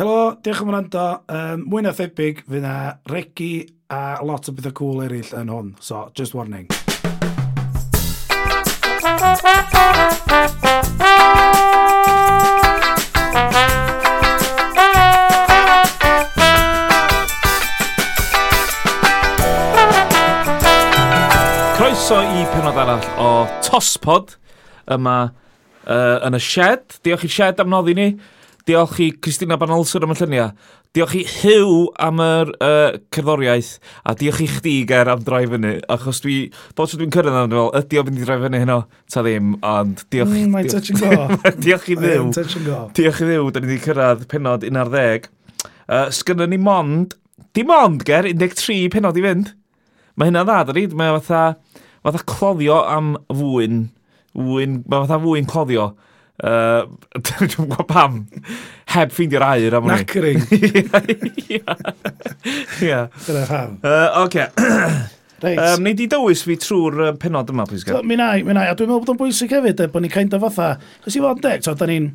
Helo, diolch am wrando. Um, mwy na thebyg, fydd na regi a lot o bethau cool eraill yn hwn. So, just warning. Croeso i penod arall o Tospod yma uh, yn y shed. Diolch i'r shed am noddi ni. Diolch i Christina Banolswyr am y lluniau. Diolch i Hugh am yr uh, cerddoriaeth. A diolch i chdi ger am droi fyny. Achos dwi, bod tro dwi'n cyrraedd yna, fel, ydy o fynd i droi fyny heno? Ta ddim, ond diolch... Mm, mae touch and go. diolch i ddiw. My touch and go. Diolch i ddiw, da ni wedi cyrraedd penod 11. Uh, sgynny ni mond, dim ond ger, 13 penod i fynd. Mae hynna dda, da ni. Mae fatha, fatha cloddio am fwyn. Fwyn, mae fatha fwyn cloddio. Uh, Dwi'n gwybod pam. Heb ffeindio'r air am hwnni. Nackering. Ia. Dyna pam. Oce. Reit. Um, Neu di dywys fi trwy'r penod yma, please. So, mi nai, mi nai. A dwi'n meddwl bod o'n bwysig hefyd, e, bod ni'n kind of fatha. Chos i fod yn deg, so, da ni'n...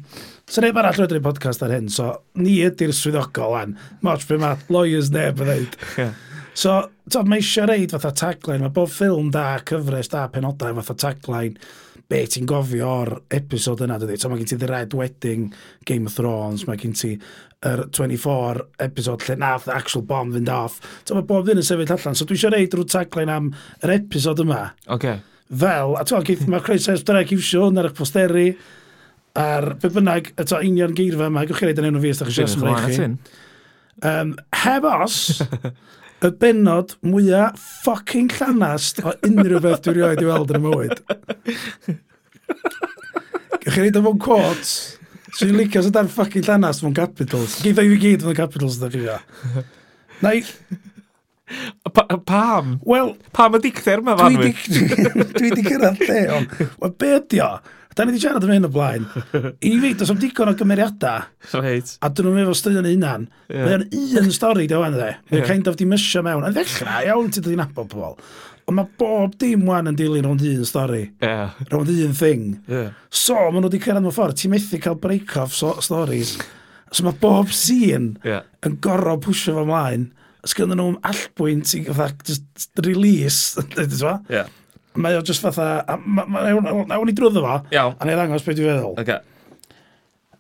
So, neb arall wedi'r podcast ar hyn, so, ni ydy'r swyddogol an. Moch be mae lawyers neb yn dweud. Yeah. So, to, mae eisiau reid fatha tagline, mae bob ffilm da, cyfres da, penodau fatha tagline be ti'n gofio o'r episod yna, dydy? So mae gen ti The Red Wedding, Game of Thrones, mae gen ti yr 24 episod lle nath actual bomb fynd off. So mae bob ddyn yn sefyll allan. So dwi eisiau reid rhyw tagline am yr episod yma. Okay. Fel, a ti'n gwybod, mae Chris Sef Drag iwsio hwn ar eich posteri, ar be bynnag, y to union geirfa yma, gwch chi reid yn enw fi os da chi eisiau Um, heb os, y benod mwyaf ffocin llanast o unrhyw beth dwi'n rioed i weld yn y mywyd. Gwych chi reid efo'n quotes, sy'n so licio sydd ar ffocin llanast fo'n capitals. Geith ei fi gyd fo'n capitals, da chi fe. Neu... Pa, pam? Wel... Pam y dicter yma fan Dwi di cyrraedd lle, ond... Wel, be ydi o? Da ni wedi siarad am hyn o blaen. I fi, dos am digon o gymeriadau. Right. A dyn nhw'n efo straeon unan. Yeah. Mae'n un stori, da wan, dde. Mae'n yeah. kind of dimisio mewn. A ddechrau, iawn, ti ddyn nabod pobl. Ond mae bob dim wan yn dilyn rhwng un stori. Yeah. Rhwng un thing. Yeah. So, maen nhw wedi cyrraedd mewn ffordd. Ti'n methu cael break-off so stories. So mae bob scene yeah. yn gorau pwysio fo ymlaen. Os gyda nhw'n allbwynt i fatha, just release. yeah. Mae o just fatha... Nawn ni drwyddo fo, Iawn. a neu ddangos beth dwi'n feddwl. Okay.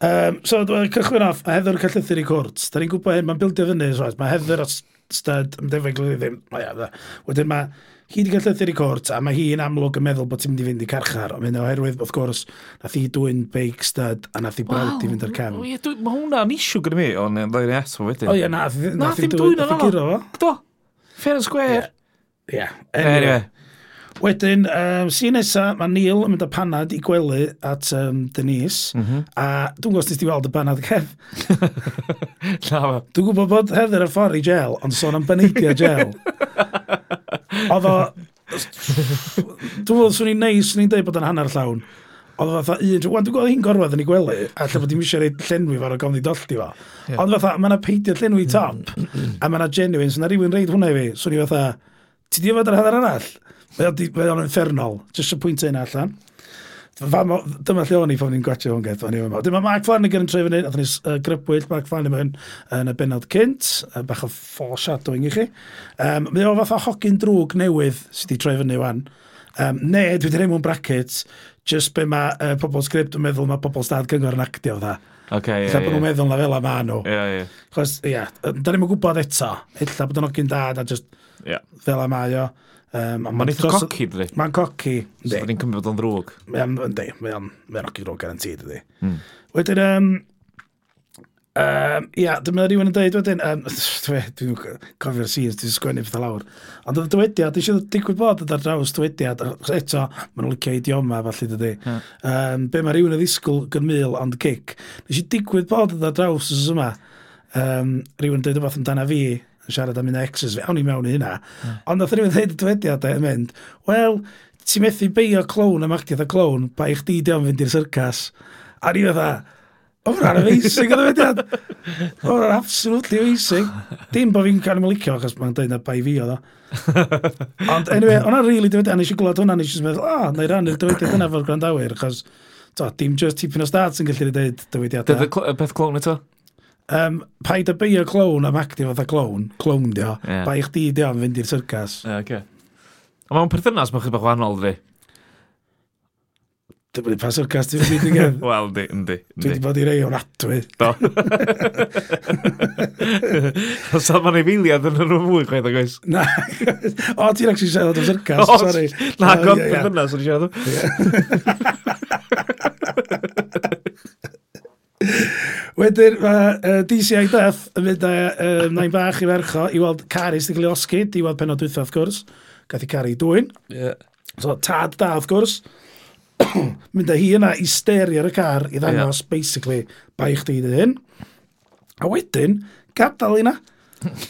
Um, so, dwi'n cychwyn off, a Heather Callythyr i cwrt. Da ni'n gwybod hyn, mae'n bildio fyny, so, mae Heather o Stud, yn defnydd glywydd ddim, mae o, Wedyn mae, hi wedi cael llythyr i cwrt, a mae hi yn amlwg yn meddwl bod ti'n mynd i fynd i carchar, ond mynd oherwydd, wrth gwrs, nath hi dwy'n beic Stud, a nath hi brawd i fynd ar cefn. Ie, dwi- Mae hwnna'n isiw gyda mi, ond yn ddau'r eto wedyn. O ie, nath, nath, nath hi dwy'n, nath hi giro fo. Do. Fair and square. Ie. Anyway, Wedyn, um, sy'n nesa, mae Neil yn mynd â panad i gwely at um, Denise, mm -hmm. a dwi'n gwybod nes ti weld y panad cef. Na, Dwi'n gwybod bod Heather y ffordd i gel, ond sôn am baneidio gel. Oedd o... Dwi'n gwybod, swn i'n neis, swn i'n dweud bod yn hanner llawn. Oedd o fatha un... Wan, dwi'n gwybod hi'n gorwedd yn ei gwely, a lle bod i'n eisiau reid llenwi fo'r gofni dollti fo. Yeah. Ond fatha, mae yna peidio llenwi mm, top, mm, mm. a mae yna genuine, so na rhywun reid hwnna i fi, swn i fatha, ti di fod ar hanner arall? Mae o'n infernol. Just y pwynt ein allan. Dyma lle o'n i pan ni'n gwachio hwn gaeth. Dyma Mark Flanagan yn trefyn hyn, oedden ni'n grybwyll Mark Flanagan yn y benod cynt, Uh, bach o foreshadowing i chi. Um, mae o fath o hogyn drwg newydd sydd wedi trefyn ni wan. Um, ne, dwi wedi rhaid mewn brackets, just be mae uh, pobl sgript yn meddwl mae pobl stad cyngor yn actio dda. Okay, ie, ie. bod nhw'n meddwl na fel a maen nhw. Ie, ie. Chos, ie, da ni'n gwybod eto, illa bod yn ogyn dad a just yeah. fel a mae o. Um, Mae'n eitha coci, dydi? Mae'n coci, ynddi. So, ni'n cymryd bod o'n ddrwg. Ynddi, mae'n roci ddrwg garantid, ynddi. Mm. Wedyn, um, um, ia, dyma rhywun yn dweud wedyn, um, dwi'n cofio'r scenes, dwi'n sgwennu pethau lawr. Ond oedd y dywediad, eisiau digwydd bod ar draws dywediad, eto, maen nhw'n licio idioma, falle, dydi. Yeah. Um, be mae rhywun yn ddisgwyl gynmyl ond cic. Eisiau digwydd bod ar draws ys yma. Um, rhywun yn dweud o fath amdana fi, siarad am un exes fi, awn i mewn i hynna. Yeah. Ond nath rhywun dweud y dywediadau yn e, mynd, wel, ti'n methu beio clown am actiodd y clown, pa i chdi diom fynd i'r syrcas. A ni fatha, o fran amazing o ddywediad. O fran absolutely amazing. Dim bod fi'n cael ei licio, achos mae'n dweud na bai fi o ddo. Ond anyway, o'na really dywediad, nes i gwlad hwnna, nes i'n meddwl, o, na i rannu'r dywediad yna fo'r grandawyr, achos to, dim just tipyn o stats yn gallu dweud dywediadau. E. Dydd y peth clown eto? Um, paid y beio clown am actio fatha clown, clown dio, yeah. pa i chdi dio am fynd i'r syrcas. Yeah, okay. A mae'n perthynas mae'n chydig bach wahanol, dwi? Dwi'n bod pa syrcas ti'n fynd i gen. Wel, di, yndi. Dwi wedi bod i rei o'n atwy. Do. Os oedd ma'n ei filiad yn yr fwy, chweith ag oes. Na. O, ti'n actually siarad o syrcas, sorry. Na, gond perthynas o'n i siarad o. Wedyn mae uh, DCI Duff yn mynd â uh, nain bach i fercho i weld Caris di gael ei osgyd i weld penod dwytha wrth gwrs. Gath i Cari dwy'n. Yeah. So tad da wrth gwrs. mynd â hi yna i steri ar y car i ddangos yeah. basically bai chdi dy hyn. A wedyn gadael i na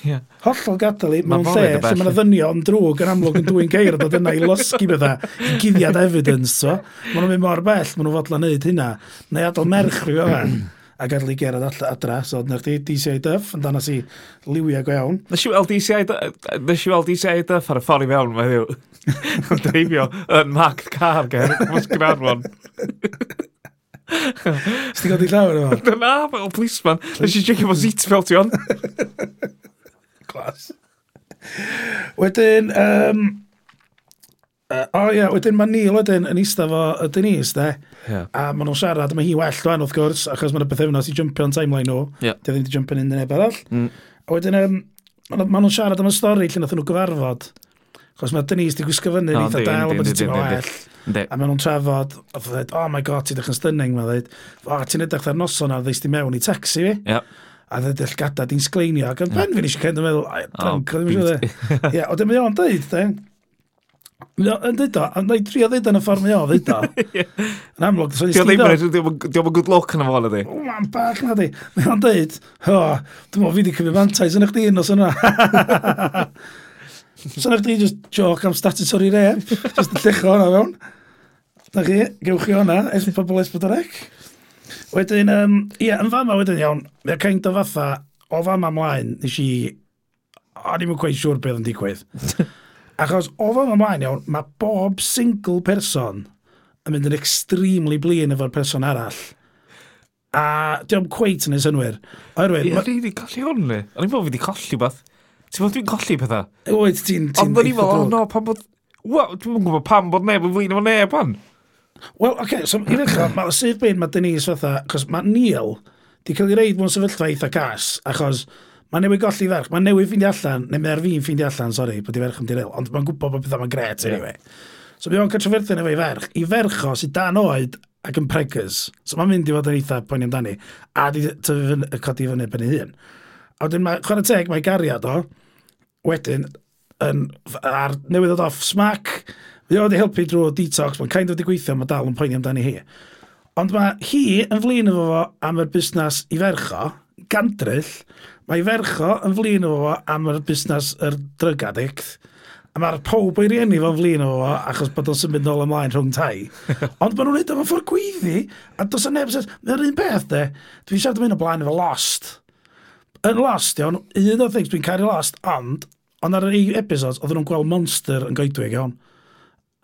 yeah. Hollol gadael i mewn lle, lle mae'n ddynio yn drwg yn amlwg yn dwy'n geir dod yna i losgi bydda, i guddiad evidence. So. Mae nhw'n mynd mor bell, mae nhw'n fodlon neud hynna. Neu adael merch rhyw o fe a gadael i gerad all adra. So, dyna chdi DCI Duff, yn danas i liwia go iawn. Nes i weld DCI Duff ar y ffordd i mewn, mae ddiw. yn Dreifio yn marked car ger, mos gyfarfon. Sdi di llawer yma? Dyna, fel policeman. Nes i checio fo seatbelt i on class. Wedyn, um, Uh, o oh, ia, yeah, wedyn mae Neil wedyn yn eista fo y Denise, de. Yeah. A maen nhw'n siarad, mae hi well fan, wrth gwrs, achos mae'n y bythefnos i jumpio yn timeline nhw. Yeah. Dy ddim wedi jumpio yn un neb arall. Mm. A wedyn, um, maen nhw'n siarad am y stori lle nath nhw gyfarfod. Achos mae Denise di gwisgo fyny, no, eitha del, a mae'n ti'n well. A maen nhw'n trafod, a dweud, oh my god, ti'n edrych yn stunning, mae'n dweud, oh, ti'n edrych ar noson a ddeist i mewn i taxi fi. Yeah a dy dillgada di'n sgleinio, ac yn ben fi'n eisiau cael yn meddwl, drunk, ddim eisiau Ie, o, dim o'n dweud, de. Yn dweud o, a na i drio ddeud yn y ffordd mae o dweud o. Yn amlwg, dwi'n sgiddo. Diolch ddim, diolch yn good luck yn y fol ydi. O, ma'n bach na di. Mae o'n dweud, o, dwi'n mwyn fi di cymryd mantais yn eich di un os yna. Swn eich chdi just joc am statutory rep, just yn llecho hwnna fewn. Da chi, gewch chi hwnna, pobl esbydorec. Wedyn, um, ie, yn fama wedyn iawn, mae'r kind o fatha, o fama mlaen, nes i, o'n i'n gweud siŵr beth yn digwydd. Achos o fama mlaen iawn, mae bob single person yn mynd yn extremely blin efo'r person arall. A diolch cweit yn ei synwyr. Oherwydd... Ie, rydw i'n colli hwn ni. O'n i'n fawr fi wedi colli beth. Ti'n fawr dwi'n colli pethau? Oed, ti'n... Ond o'n i'n meddwl, o no, pan bod... Wel, dwi'n gwybod pam bod neb yn flin efo neb pan. Wel, oce, okay, so i ddechrau, mae sydd byd mae Denise fatha, achos mae Neil di cael ei reid mewn sefyllfa eitha cas, achos mae newydd golli ferch, mae newydd ffindi allan, neu mae'r fi'n ffindi allan, sori, bod i ferch yn diril, ond mae'n gwybod bod pethau mae'n gret, anyway. So mi o'n cael trefyrthu efo i ferch, i ferch o sydd dan oed ac yn preggers, so mae'n mynd i fod yn eitha poen amdani, a di tyfu y codi fyny ben ei hun. A wedyn, mae, chwarae teg, mae gariad o, wedyn, yn, ar newydd off smac, Fi o wedi helpu drwy detox, mae'n kind of wedi gweithio, mae dal yn poeni amdani hi. Ond mae hi yn flin efo fo am yr busnes i fercho, gandryll, mae i fercho yn flin efo fo am yr busnes yr drug addict, a mae'r pob o'i rieni fo'n flin efo fo, achos bod o'n symud nôl ymlaen rhwng tai. Ond maen nhw'n neud efo ffordd gweiddi, a dos o neb sef, mae'r un peth de, dwi'n siarad am hyn o blaen efo Lost. Yn Lost, iawn, un o'r things dwi'n caru Lost, ond, ond ar yr episodes, oedden nhw'n gweld Monster yn goedwig, iawn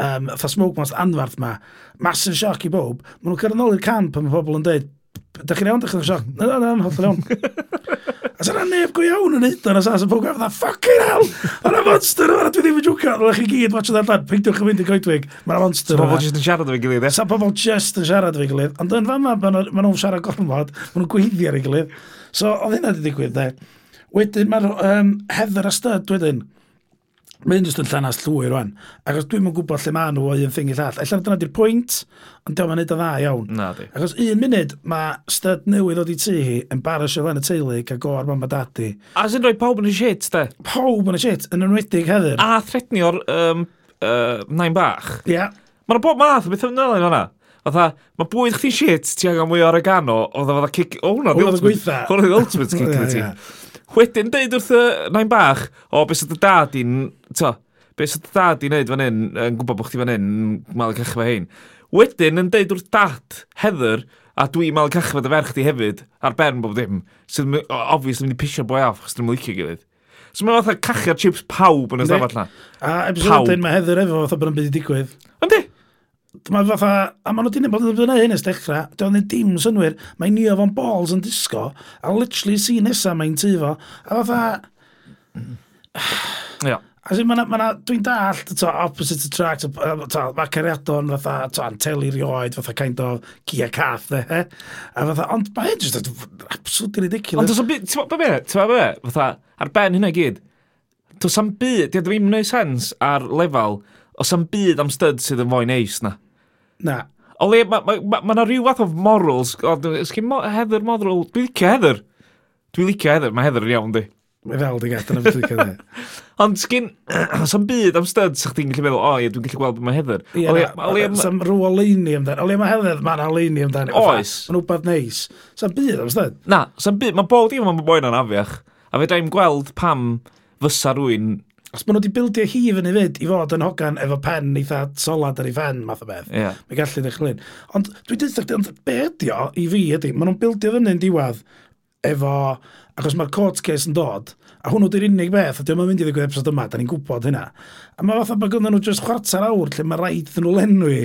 um, fatha smoke mas anfarth ma, massive shock i bob, maen nhw'n cyrraedd nôl i'r camp a mae pobl yn dweud, da chi'n iawn, da chi'n sioc? Na, na, na, hollol iawn. A sy'n neb go iawn yn neud o'n asas, a pob gael, fucking hell, mae'n monster yma, dwi ddim yn jwca, dwi'n chi gyd, watch that lad, peidiwch yn mynd i goedwig, mae'n monster yma. Sa'n pobl jyst yn siarad o'i gilydd, e? Sa'n pobl jyst yn siarad efo'i gilydd, ond yn fama, maen nhw'n siarad gormod, maen nhw'n gweiddi ar ei gilydd. So, oedd hynna wedi digwydd, de. Wedyn, mae'r um, Heather a Stud wedyn, Mae hyn jyst yn llanas llwyr rwan. Achos dwi'n mwyn gwybod lle maen nhw o un thing i llall. Alla dyna di'r pwynt, ond diolch yn neud o dda iawn. Na di. Achos un munud mae stud newydd oedd i tu hi yn baras o fan y teulu ca gor mam a dadi. A sy'n rhoi pawb yn y shit, de? Pawb yn y shit, yn enwedig heddyr. A thretnio'r um, uh, nain bach. Ia. Yeah. Mae'n bob math, o beth yn yna fanna. Fatha, mae bwyd chdi shit, ti angen mwy o oregano, oedd o fatha kick... O, hwnna, the ultimate, hwnna, the ultimate kick in the team. Wedyn deud wrth y nain bach, o, beth sydd y dad i'n, to, beth sydd y dad i'n neud fan hyn, yn gwybod bod chdi fan hyn, mal y cachfa hyn. Wedyn yn deud wrth dad, Heather, a dwi mal cachfa dy ferch di hefyd, ar ben bob dim, sydd, yn, obvious, yn mynd i pisio boi off, chos dwi'n licio gilydd. So mae fatha cachu'r chips pawb yn y stafell na. A episode 10 mae Heather efo fatha bod yn byd i digwydd. Mae fatha, a maen nhw dyn bod yn fyna hyn ys dechrau, doedd ni dim synwyr, mae Neo Von Balls yn disgo, a literally si nesaf mae'n tyfo, a fatha... Ia. A sy'n ma'n, ma dwi'n dall, to, opposite attract, to, mae cariadon fatha, to, anteli rioed, fatha kind of gia cath, de, eh? he? A fatha, ond mae hyn just absolutely ridiculous. Ond dwi'n ti'n meddwl, ti'n meddwl, fatha, ar ben hynna gyd, does am byd, dwi'n ddim yn gwneud sens ar lefel, Os am byd am styd sydd yn fwy neis na. Na. O le, mae ma, ma, ma, ma rhyw fath o morals. O, Ysgyn mo, Heather Modrol, dwi'n licio Heather. Dwi'n licio Heather, mae Heather yn iawn di. Mae fel di gadael am dwi'n cael Ond sgyn, os sam byd am styd, sa'ch ti'n gallu meddwl, o ie, dwi'n gallu gweld mae Heather. Ie, sam rhyw o leini amdano. O le mae Heather, mae'n leini amdano. Oes. Mae'n wbeth neis. Sam byd am styd. Na, sam byd, mae bod i, mae'n boi'n anafiach. A fe daim gweld pam fysa rwy'n os maen nhw wedi bildio hi fyny fyd i fod yn hogan efo pen eitha solad ar ei fen math o beth. Yeah. Mae gallu ddechrau Ond dwi dweud dweud, ond be ydi o i fi ydi, maen nhw'n bildio fyny'n diwedd efo, achos mae'r court case yn dod, a hwnnw di'r unig beth, a dwi'n mynd i ddigwydd episod yma, da ni'n gwybod hynna. A mae fatha bod gynnu nhw jyst chwarter awr lle mae rhaid iddyn nhw lenwi.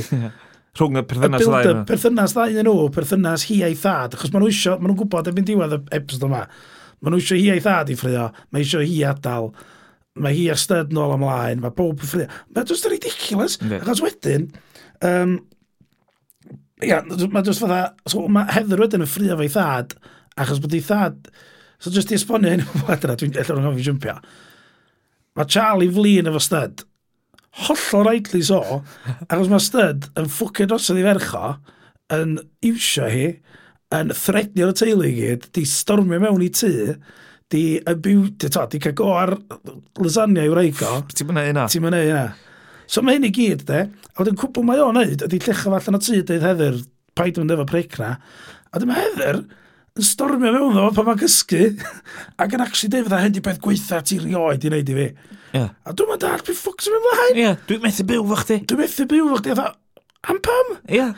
Rhwng y perthynas ddau nhw. Perthynas ddau yn nhw, perthynas hi a'i thad, achos maen nhw isio, maen nhw'n gwybod efo'n diwedd y episod yma. Maen nhw isio hi a'i thad i ffrio, mae isio hi adal mae hi a styd nôl ymlaen, mae pob yn ffrio. Mae just ridiculous. Yeah. Achos wedyn, um, ia, mae just fatha, so, mae Heather wedyn yn ffrio fe'i thad, achos bod ei thad, so just i esbonio hyn o fod dwi'n allan o'n gofio jympio. Mae Charlie flin efo styd, hollol rightly so, achos mae styd yn ffwcio drosodd i fercho, yn iwsio hi, yn threadnio'r teulu i gyd, di stormio mewn i tŷ, di abiwdio, to, di cael go ar lasagna i reigo. Ti'n mynd yna? Ti'n mynd yna. So mae hyn i gyd, de, a wedyn cwbl mae o'n neud, ydy llecha allan o tŷ, dweud Heather, paid yn efo preicna, a dyma Heather yn stormio mewn ddo pan mae'n cysgu, ac yn actually deud fydda hyn di beth gweitha ti rioed i wneud i fi. Yeah. A dwi'n mynd ar, beth ffwc sy'n mynd flaen? Yeah, dwi'n methu byw fo chdi. Dwi'n methu byw fo chdi, a dda, am pam? Yeah.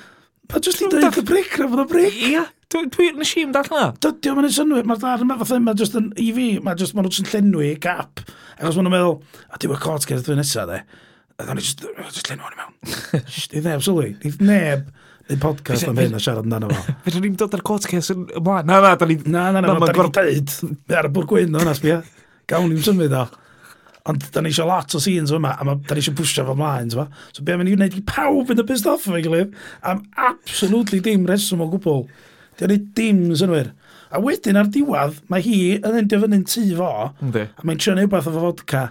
Pa jyst i dweud y bric, na fod o bric? Yeah. Dwi, dwi nes i ymdall na. Dydio, mae'n synwyr, mae'r dar yma fatha yma, just yn, i fi, mae just, maen nhw'n llenwi gap, ac os maen nhw'n meddwl, a diwy cort gyda dwi'n nesaf, de, a dwi'n just, just llenwi hwn i mewn. Di neb, sylwi, di neb, neu podcast am hyn a siarad amdano fo. Fedrwn ni'n dod ar court case yn ymlaen. Na, na, da ni... Na, na, na, na, da ni'n deud. Ar y bwr gwyn o'n asbio. Gawn ni'n symud o. Ond da ni eisiau lot o scenes yma, a da ni eisiau pwysio fo mlaen, ti'n So be mae'n i wneud i pawb yn y pissed off efo'i gilydd, am absolutely dim reswm o gwbl. Di o'n dim synwyr. A wedyn ar diwedd, mae hi yn endio fyny'n tŷ fo, Yndi. a mae'n trio neud beth o fodca.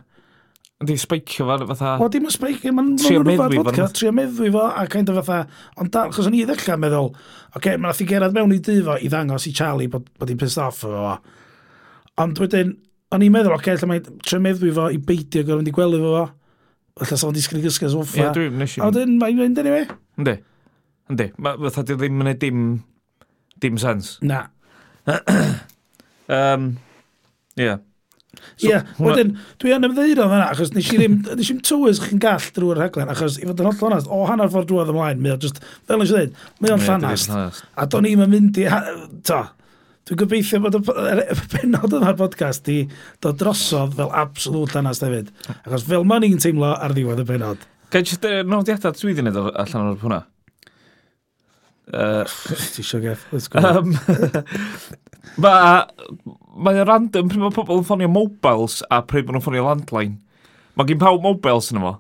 Yndi, speicio fo, fatha... O, dim yn speicio, mae'n Trio rhywbeth meddwi fo, fodca, yndi? trio meddwi fo, a kind of fatha, ond da, chos o'n i ddechrau meddwl, oce, okay, mae'n athi gerad mewn i dŷ fo i ddangos i Charlie bod, bod hi'n pissed off efo fo. Ond wedyn, o'n i'n meddwl, oce, okay, mae'n trio meddwi fo i beidio gorfod mynd i gwely fo fo. Alla sa'n disgyn i gysgu soffa. Ie, dwi'n nes i. A wedyn, mae'n mynd anyway. Yndi. Yndi. Ma- Fatha, di o ddim yn neud dim dim sens. Na. um, yeah. So, Ie, yeah, hwnna... wedyn, dwi yn ymddeud o'n hynna, achos nes i ddim, nes i'n tywys chi'n gall drwy'r rhaglen, achos i fod yn holl onast, o hanner ffordd drwy'r ymlaen, mae o just, fel nes i ddweud, mae o'n llanast, a do'n i'm yn mynd i, to, dwi'n gobeithio bod y e-, penod yma'r podcast di dod drosodd fel absolwt llanast hefyd, achos fel ma'n i'n teimlo ar ddiwedd y penod. Gael jyst nodiadau dwi wedi gwneud allan o'r hwnna? Ti eisiau gef, let's go. Um, Mae o'n random pryd mae pobl yn ffonio mobiles a pryd maen nhw'n ffonio landline. Mae gen pawb mobiles yn yma.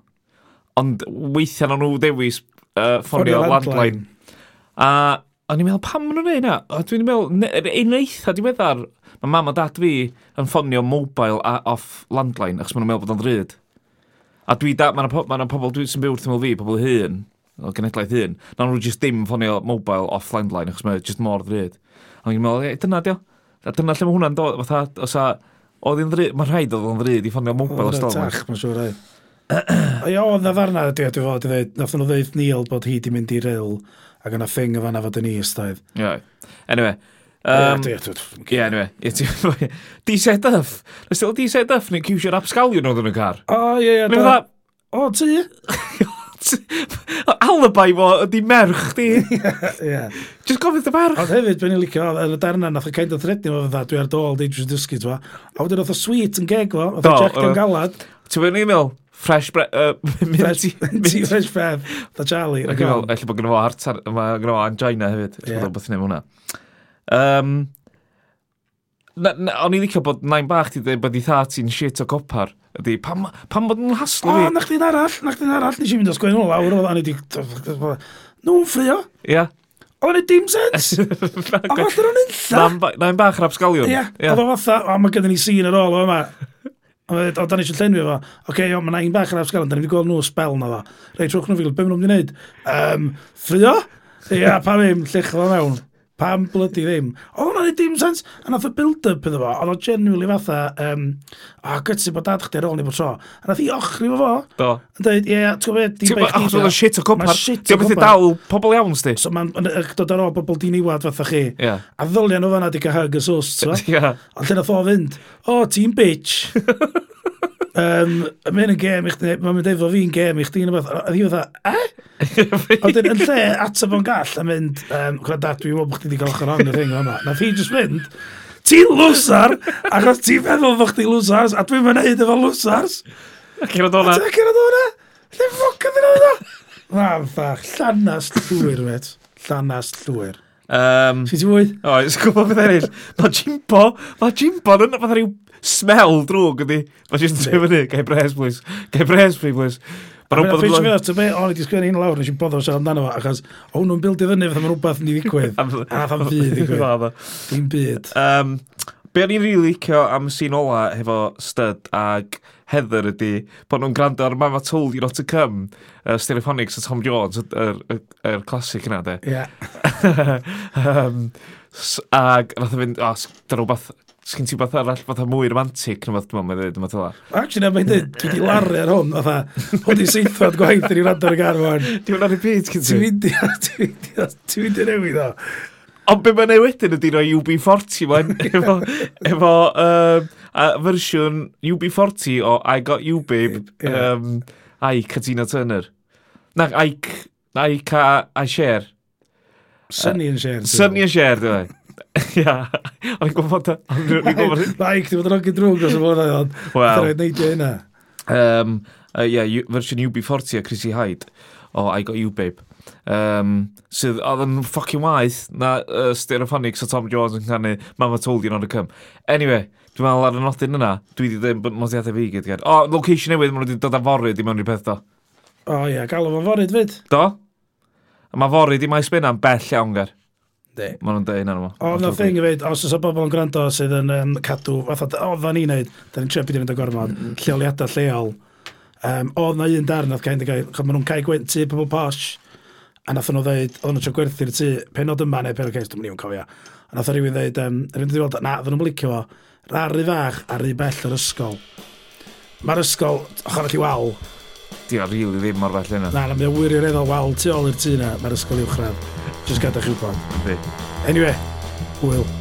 Ond weithiau nhw dewis uh, ffonio landline. A o'n i'n meddwl, pam maen nhw'n neud na? Dwi'n meddwl, unreitha diweddar, mae mam a dad fi yn ffonio mobile a off landline, achos maen nhw'n meddwl bod o'n ddryd. A dwi da, mae yna ma pobl dwi'n sy'n byw wrth ymwyl fi, pobl hyn, o genedlaeth un, na nhw jyst dim ffonio mobile off landline, achos mae jyst mor ddryd. A i'n meddwl, e, dyna dio. A dyna lle mae hwnna'n dod, fatha, os a, oedd hi'n ddryd, mae'n rhaid oedd o'n ddryd i ffonio mobile os dod. Tach, mae'n siŵr rhaid. Ie, oedd na ddarna, dwi wedi fod i ddweud, nath nhw ddeud Neil bod hi di mynd i ril, ac yna thing y fanna fod yn i ystaedd. Ie. Anyway, Um, yeah, yeah, anyway. D-set Duff. Nes ti'n D-set Duff ni'n cwsio'r absgalion oedd yn y car. O, ie, ie. Mae'n fatha... O, ti? alibi fo ydi merch di. yeah. Just gofyn dy merch. Ond hefyd, dwi'n licio, yn y darna, nath o kind of threadni fo fydda, dwi ar dôl, di drwy'n dysgu, twa. A wedyn oedd o sweet yn geg fo, oedd o Jack yn galad. Ti'n fawr ni'n meddwl, fresh bread, uh, fresh breath. da Charlie. Ac yn meddwl, efallai bod gen fo hart, mae gen fo angina hefyd. Yeah. Dwi'n meddwl beth hwnna. Um, O'n i ddicio bod nain bach ti dweud bod i tha ti'n shit o copar. Ydy, pam, pam bod nhw'n haslo fi? O, na chdi'n arall, na chdi'n arall, nes i fynd o sgwennol lawr, o'n i di... Nhw'n ffrio? Ia. O'n i dim sens. A fath o'n i'n lla. Nain bach rapsgalion. Ia, oedd o fatha, o, mae gyda ni sîn ar ôl o yma. E, o, da ni eisiau llenwi fo. Oce, okay, o, mae nain bach rapsgalion, da ni wedi gweld nhw spel na fo. Reit, trwch nhw fi, beth mae'n nhw'n mynd i wneud? Um, ffrio? Ia, pa ddim, llech fo mewn. Pam blydi ddim? Oedd hwnna'n ei dim sens. A nath y build-up iddo fo, oedd o genuinely fatha, um, o, oh, gytsu bod dad chdi ar ôl ni bod tro. A nath i ochri fo fo. Do. Yn dweud, ie, ti'n gwybod, di bech chdi. Ti'n shit o cwmpar. Ti'n beth i dal pobl iawn, sti. So mae'n dod ar ôl bobl di niwad fatha chi. Yeah. A ddylian o fanna di cael hug y sws, ti'n Ie. Ond lle nath o fynd, o, ti'n bitch. um, mae'n yn gêm i chdi, mae'n mynd efo fi'n gêm i chdi, a ddi oedd e? A eh? dyn, yn lle atab o'n gall, a mynd, um, gwrdd dad, dwi'n meddwl bod chdi wedi cael ochr on y thing yma. Na fi jyst mynd, ti'n lwsar, achos ti'n meddwl bod chdi lwsars, a dwi'n mynd neud efo lwsars. A cyrraedd o'na. A cyrraedd o'na. Lle ffoc ydyn nhw Na, fa, llanas llwyr, met. Llanas llwyr. Um, Sut i fwyd? O, ys gwybod beth eraill. Mae Jimbo, mae Jimbo yn fath rhyw smell drwg ydi. Mae jyst yn trefnu, gai bres, please. Gai bres, please. Mae'n rhywbeth yn blwyddyn. Ti'n meddwl, o'n i wedi sgwennu un lawr, nes i'n boddo siarad amdano fo, achos o hwnnw'n bildio fyny, fath am rhywbeth ni ddigwydd. A fath am byd ddigwydd. Dwi'n byd. Um, Be o'n i'n rili really licio am y sîn ola hefo Stud ag Heather ydy bod nhw'n gwrando ar Mama Told You Not To Come, uh, Stereophonics a Tom Jones, yr er, er, er clasic yna, de. Ie. Yeah. um, ag, nath o fynd, o, da rhywbeth, sgyn ti beth arall fatha mwy romantic neu fath dwi'n meddwl, dwi'n meddwl. Actually, na, mae'n dweud, dwi wedi laru ar hwn, fatha, hwn i seithfad gwaith yn i'r adar y garfon. Dwi'n meddwl repeat, gyn ti? Dwi'n meddwl, ti'n meddwl, dwi'n meddwl, Ond be mae'n ei wedyn ydy roi UB40 mae'n efo, efo um, a fersiwn UB40 o I Got You Babe yeah. um, Ike a Tina Turner. Na, Ike, Ike a, a Cher. Sunny yn share. Sunny yn Cher, dwi'n Ia, o'n i'n gwybod... Like, ti'n bod yn ogyn drwg os y hwnna, ond Wel. rhaid neidio hynna. Ie, fersiwn UB40 a Chrissy Hyde. O, I Got You Babe um, sydd oedd yn ffocin waith na uh, Stereophonics o Tom Jones yn canu Mama Told You Not To Come. Anyway, dwi'n meddwl ar y nodyn yna, dwi wedi dweud bod nodiadau fi gyd gyd. O, location newydd, maen nhw wedi dod â forid i mewn i'r peth do. O oh, ia, yeah, galw fo'n forid fyd. Do. A mae forid i maes byna'n bell iawn ger. De. Mae nhw'n dweud hynny. O, na thing i fyd, os oes o bobl yn gwrando sydd yn um, cadw, fatha, o, dda ni'n neud, da ni'n trebu fynd o gormod, lleoliadau lleol. Um, oedd na un darn oedd cael, maen nhw'n cael gwent tu pobl posh, A nath nhw ddeud, oedd nhw tro gwerthu'r tŷ, penod yma neu penod cais, dwi'n mynd i'n cofio. A nath rhywun ddeud, um, yr un ddiwedd, na, fydden nhw'n licio fo, rari fach a rhy bell yr ysgol. Mae'r ysgol, ochr allu wal. Di o rili ddim mor bell yna. Na, na, mae'n wirio'r eddol wal tu ôl i'r tŷ na, mae'r ysgol uwchradd. Just gada'ch wybod. Anyway, Will.